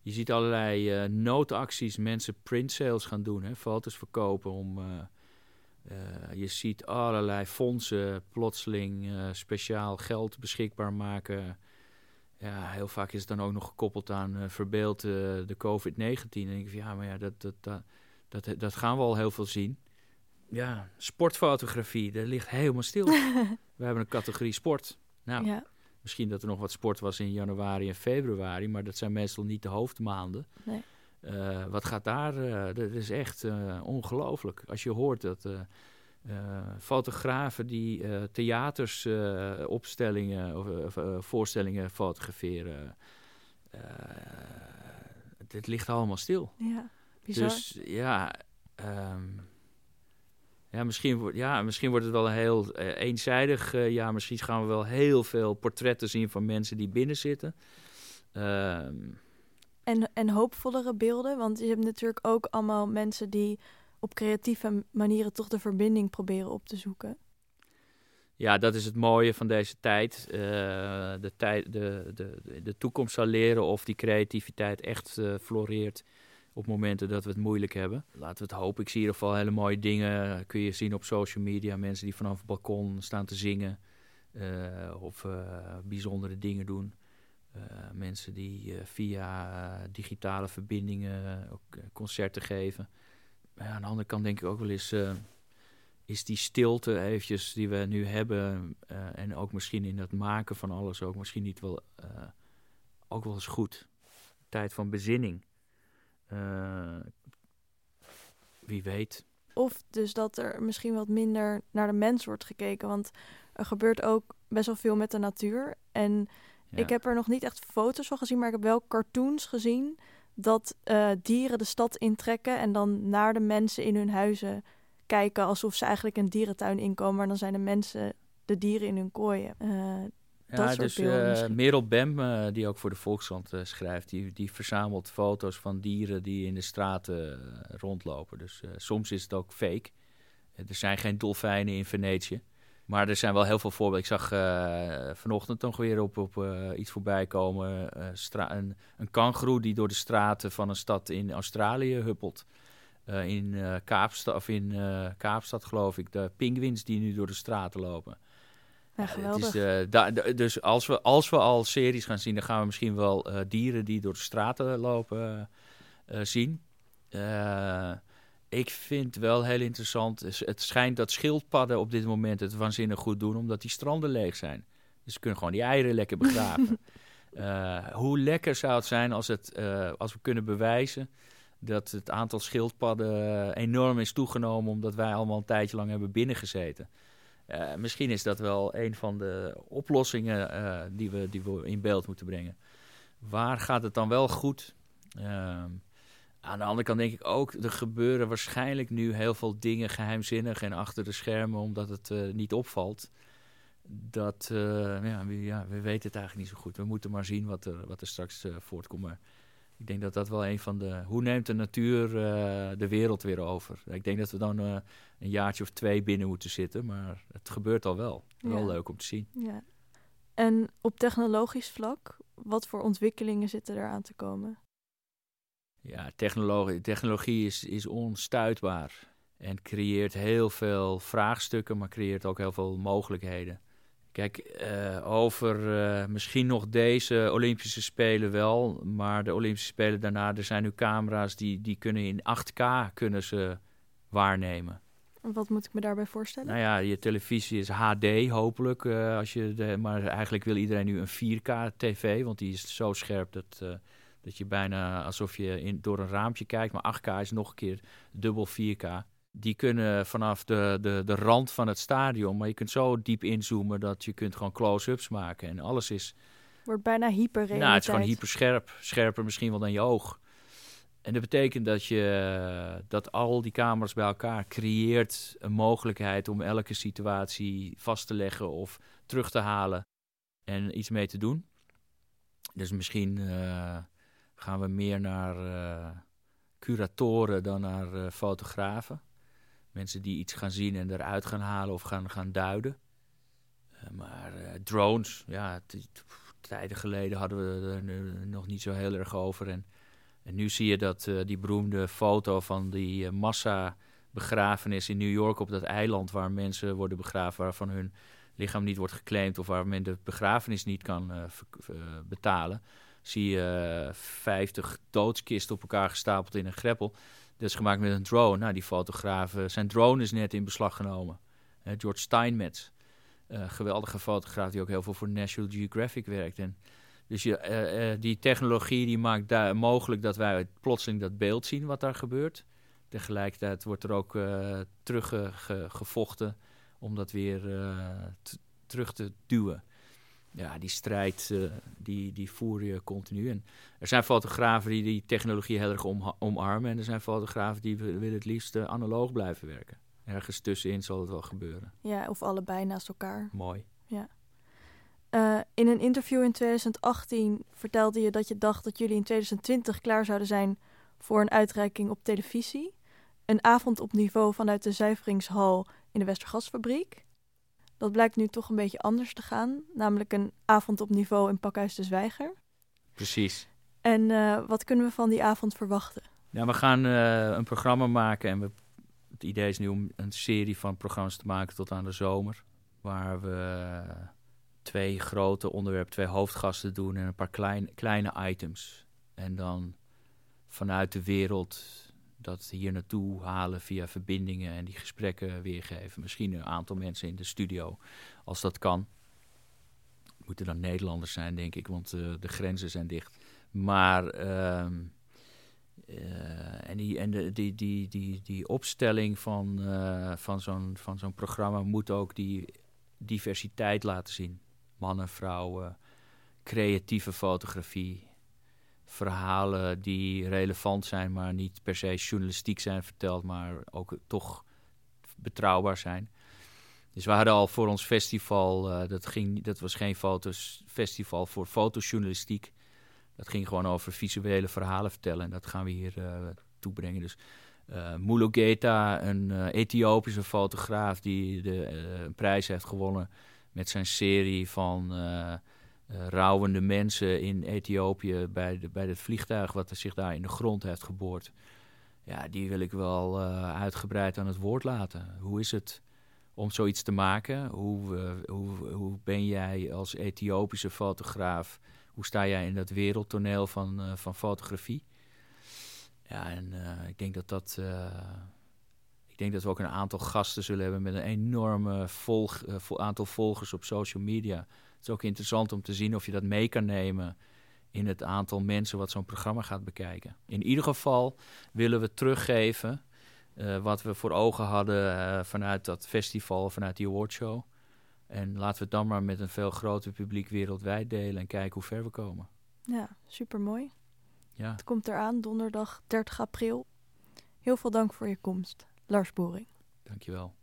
je ziet allerlei uh, noodacties, mensen print sales gaan doen, hè, foto's verkopen om... Uh, je ziet allerlei fondsen plotseling speciaal geld beschikbaar maken ja, heel vaak is het dan ook nog gekoppeld aan uh, verbeeld de COVID-19. En denk ik van ja, maar ja, dat, dat, dat, dat, dat gaan we al heel veel zien. Ja, sportfotografie, dat ligt helemaal stil. we hebben een categorie sport. Nou, ja. misschien dat er nog wat sport was in januari en februari, maar dat zijn meestal niet de hoofdmaanden. Nee. Uh, wat gaat daar? dat is echt ongelooflijk. Als je hoort dat fotografen die theaters, opstellingen of voorstellingen fotograferen. dit ligt allemaal stil. Ja, bizar. Dus ja, um, ja, misschien, ja, misschien wordt het wel heel eenzijdig. ja, misschien gaan we wel heel veel portretten zien van mensen die binnen zitten. Um, en, en hoopvollere beelden, want je hebt natuurlijk ook allemaal mensen die op creatieve manieren toch de verbinding proberen op te zoeken. Ja, dat is het mooie van deze tijd. Uh, de, tijd de, de, de toekomst zal leren of die creativiteit echt uh, floreert op momenten dat we het moeilijk hebben. Laten we het hopen. Ik zie in ieder geval hele mooie dingen. Kun je zien op social media. Mensen die vanaf het balkon staan te zingen. Of bijzondere dingen doen. Mensen die via digitale verbindingen ook concerten geven ja, aan de andere kant denk ik ook wel eens... Is die stilte eventjes die we nu hebben... En ook misschien in het maken van alles ook misschien niet wel... Ook wel eens goed. Tijd van bezinning. wie weet. Of dus dat er misschien wat minder naar de mens wordt gekeken. Want er gebeurt ook best wel veel met de natuur. En ja. ik heb er nog niet echt foto's van gezien, maar ik heb wel cartoons gezien dat uh, dieren de stad intrekken en dan naar de mensen in hun huizen kijken alsof ze eigenlijk een dierentuin inkomen, maar dan zijn de mensen de dieren in hun kooien. Uh, ja, dus uh, Merel Bem, uh, die ook voor de Volkskrant uh, schrijft, die, die verzamelt foto's van dieren die in de straten rondlopen. Dus soms is het ook fake. er zijn geen dolfijnen in Venetië. Maar er zijn wel heel veel voorbeelden. Ik zag uh, vanochtend nog weer op, op uh, iets voorbij komen. Uh, een, een kangoeroe die door de straten van een stad in Australië huppelt. in, Kaapstad, of in Kaapstad geloof ik. De pinguïns die nu door de straten lopen. Ja, geweldig. Is, da, dus als we, als we al series gaan zien, dan gaan we misschien wel dieren die door de straten lopen zien ik vind wel heel interessant. Het schijnt dat schildpadden op dit moment het waanzinnig goed doen, omdat die stranden leeg zijn. Dus ze kunnen gewoon die eieren lekker begraven. uh, hoe lekker zou het zijn als, het, uh, als we kunnen bewijzen dat het aantal schildpadden enorm is toegenomen, omdat wij allemaal een tijdje lang hebben binnengezeten. Uh, misschien is dat wel een van de oplossingen die, we, die we in beeld moeten brengen. Waar gaat het dan wel goed? Ehm, aan de andere kant denk ik ook, er gebeuren waarschijnlijk nu heel veel dingen geheimzinnig en achter de schermen, omdat het uh, niet opvalt. Dat, uh, ja, we, ja, we weten het eigenlijk niet zo goed. We moeten maar zien wat er, wat er straks uh, voortkomt. Maar ik denk dat dat wel een van de... Hoe neemt de natuur de wereld weer over? Ik denk dat we dan een jaartje of twee binnen moeten zitten. Maar het gebeurt al wel. Wel leuk om te zien. Ja. En op technologisch vlak, wat voor ontwikkelingen zitten er aan te komen? Ja, technologie, technologie is, is onstuitbaar en creëert heel veel vraagstukken, maar creëert ook heel veel mogelijkheden. Kijk, uh, over uh, misschien nog deze Olympische Spelen wel, maar de Olympische Spelen daarna, er zijn nu camera's die, die kunnen in 8K kunnen ze waarnemen. Wat moet ik me daarbij voorstellen? Nou ja, je televisie is HD hopelijk, uh, als je de, maar eigenlijk wil iedereen nu een 4K tv, want die is zo scherp dat dat je bijna alsof je in, door een raampje kijkt. Maar 8K is nog een keer dubbel 4K. Die kunnen vanaf de, de, de rand van het stadion. Maar je kunt zo diep inzoomen dat je kunt gewoon close-ups maken. En alles is... Wordt bijna hyper Nou, het is gewoon hyper scherp. Scherper misschien wel dan je oog. En dat betekent dat, je, dat al die camera's bij elkaar creëert een mogelijkheid om elke situatie vast te leggen of terug te halen en iets mee te doen. Dus misschien uh, gaan we meer naar uh, curatoren dan naar uh, fotografen. Mensen die iets gaan zien en eruit gaan halen of gaan, gaan duiden. Uh, maar drones, ja, tijden geleden hadden we er nog niet zo heel erg over. En, en nu zie je dat die beroemde foto van die massa begrafenis in New York op dat eiland waar mensen worden begraven waarvan hun lichaam niet wordt geclaimd of waar men de begrafenis niet kan betalen zie je 50 doodskisten op elkaar gestapeld in een greppel. Dat is gemaakt met een drone. Nou, die fotografen, zijn drone is net in beslag genomen. George Steinmetz, uh, geweldige fotograaf die ook heel veel voor National Geographic werkt. En dus je, uh, uh, die technologie die maakt daar mogelijk dat wij plotseling dat beeld zien wat daar gebeurt. Tegelijkertijd wordt er ook teruggevochten om dat weer terug te duwen ja, die strijd uh, die, die voer je continu. En er zijn fotografen die die technologie heel erg om, omarmen. En er zijn fotografen die willen het liefst uh, analoog blijven werken. Ergens tussenin zal het wel gebeuren. Ja, of allebei naast elkaar. Mooi. Ja. Uh, in een interview in 2018 vertelde je dat je dacht dat jullie in 2020 klaar zouden zijn voor een uitreiking op televisie. Een avond op niveau vanuit de zuiveringshal in de Westergasfabriek. Dat blijkt nu toch een beetje anders te gaan. Namelijk een avond op niveau in Pakhuis de Zwijger. Precies. En uh, wat kunnen we van die avond verwachten? Ja, we gaan uh, een programma maken. En we, het idee is nu om een serie van programma's te maken tot aan de zomer. Waar we twee grote onderwerpen, twee hoofdgasten doen en een paar klein, kleine items. En dan vanuit de wereld dat hier naartoe halen via verbindingen en die gesprekken weergeven. Misschien een aantal mensen in de studio, als dat kan. Het moeten dan Nederlanders zijn, denk ik, want uh, de grenzen zijn dicht. Maar uh, uh, en, die, en de, die, die, die, die opstelling van, uh, van zo'n zo'n programma moet ook die diversiteit laten zien. Mannen, vrouwen, creatieve fotografie, verhalen die relevant zijn, maar niet per se journalistiek zijn verteld, maar ook toch betrouwbaar zijn. Dus we hadden al voor ons festival, uh, dat, ging, dat was geen foto's, festival voor fotojournalistiek. Dat ging gewoon over visuele verhalen vertellen en dat gaan we hier uh, toebrengen. Dus uh, een Ethiopische fotograaf die de, een prijs heeft gewonnen met zijn serie van uh, rouwende mensen in Ethiopië bij, de, bij het vliegtuig wat zich daar in de grond heeft geboord. Ja, die wil ik wel uh, uitgebreid aan het woord laten. Hoe is het om zoiets te maken? Hoe, uh, hoe, hoe ben jij als Ethiopische fotograaf? Hoe sta jij in dat wereldtoneel van, van fotografie? Ja, en ik denk dat dat Ik denk dat we ook een aantal gasten zullen hebben met een enorme volg, aantal volgers op social media. Het is ook interessant om te zien of je dat mee kan nemen in het aantal mensen wat zo'n programma gaat bekijken. In ieder geval willen we teruggeven uh, wat we voor ogen hadden uh, vanuit dat festival, vanuit die awardshow. En laten we het dan maar met een veel groter publiek wereldwijd delen en kijken hoe ver we komen. Ja, super mooi. Ja. Het komt eraan, donderdag 30 april. Heel veel dank voor je komst, Lars Boring. Dankjewel.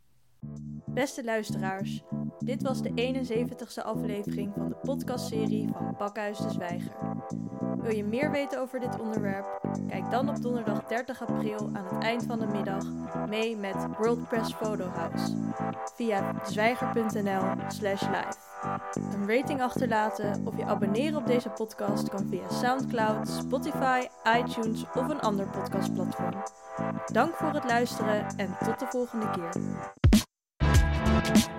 Beste luisteraars, dit was de 71ste aflevering van de podcastserie van Pakhuis de Zwijger. Wil je meer weten over dit onderwerp? Kijk dan op donderdag 30 april aan het eind van de middag mee met World Press Photo House via zwijger.nl/slash live. Een rating achterlaten of je abonneren op deze podcast kan via SoundCloud, Spotify, iTunes of een ander podcastplatform. Dank voor het luisteren en tot de volgende keer. Thank you.